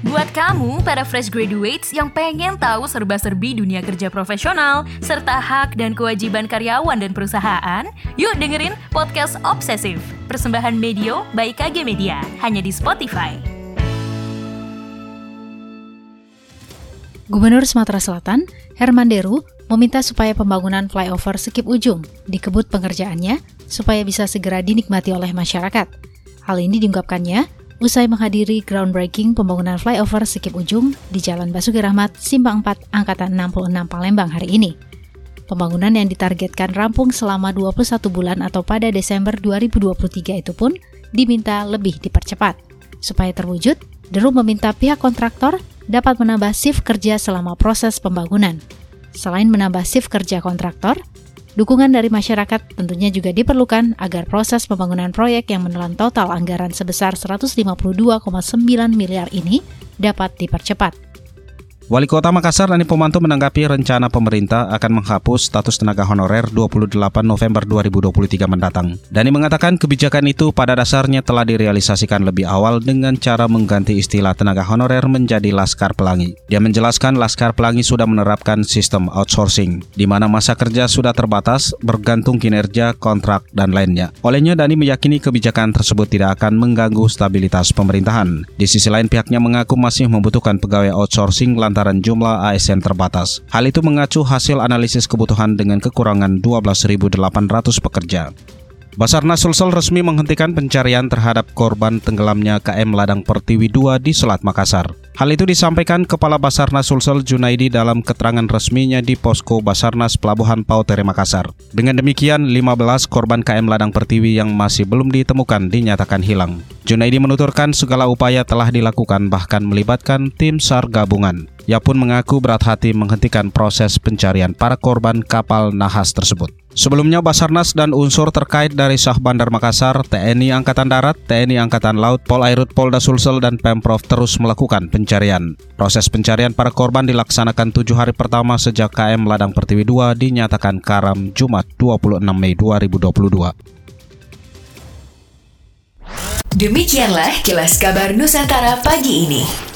Buat kamu, para fresh graduates yang pengen tahu serba-serbi dunia kerja profesional, serta hak dan kewajiban karyawan dan perusahaan, yuk dengerin Podcast Obsesif, persembahan Medio by KG Media, hanya di Spotify. Gubernur Sumatera Selatan, Herman Deru, meminta supaya pembangunan flyover Sekip Ujung dikebut pengerjaannya supaya bisa segera dinikmati oleh masyarakat. Hal ini diungkapkannya usai menghadiri groundbreaking pembangunan flyover Sekip Ujung di Jalan Basuki Rahmat, Simpang 4, Angkatan 66 Palembang hari ini. Pembangunan yang ditargetkan rampung selama 21 bulan atau pada Desember 2023 itu pun diminta lebih dipercepat. Supaya terwujud, Deru meminta pihak kontraktor dapat menambah shift kerja selama proses pembangunan. Selain menambah shift kerja kontraktor, Dukungan dari masyarakat tentunya juga diperlukan agar proses pembangunan proyek yang menelan total anggaran sebesar 152,9 miliar ini dapat dipercepat. Wali Kota Makassar Dani Pomanto menanggapi rencana pemerintah akan menghapus status tenaga honorer 28 November 2023 mendatang. Dani mengatakan kebijakan itu pada dasarnya telah direalisasikan lebih awal dengan cara mengganti istilah tenaga honorer menjadi Laskar Pelangi. Dia menjelaskan Laskar Pelangi sudah menerapkan sistem outsourcing, di mana masa kerja sudah terbatas, bergantung kinerja, kontrak, dan lainnya. Olehnya Dani meyakini kebijakan tersebut tidak akan mengganggu stabilitas pemerintahan. Di sisi lain pihaknya mengaku masih membutuhkan pegawai outsourcing lantaran lantaran jumlah ASN terbatas. Hal itu mengacu hasil analisis kebutuhan dengan kekurangan 12.800 pekerja. Basarnas Sulsel resmi menghentikan pencarian terhadap korban tenggelamnya KM Ladang Pertiwi 2 di Selat Makassar. Hal itu disampaikan Kepala Basarnas Sulsel Junaidi dalam keterangan resminya di Posko Basarnas Pelabuhan Pautere Makassar. Dengan demikian, 15 korban KM Ladang Pertiwi yang masih belum ditemukan dinyatakan hilang. Junaidi menuturkan segala upaya telah dilakukan bahkan melibatkan tim SAR gabungan. Ia pun mengaku berat hati menghentikan proses pencarian para korban kapal nahas tersebut. Sebelumnya Basarnas dan unsur terkait dari Syah Bandar Makassar, TNI Angkatan Darat, TNI Angkatan Laut, Polairut Polda Sulsel dan Pemprov terus melakukan pencarian. Proses pencarian para korban dilaksanakan tujuh hari pertama sejak KM Ladang Pertiwi 2 dinyatakan karam Jumat 26 Mei 2022. Demikianlah kilas kabar Nusantara pagi ini.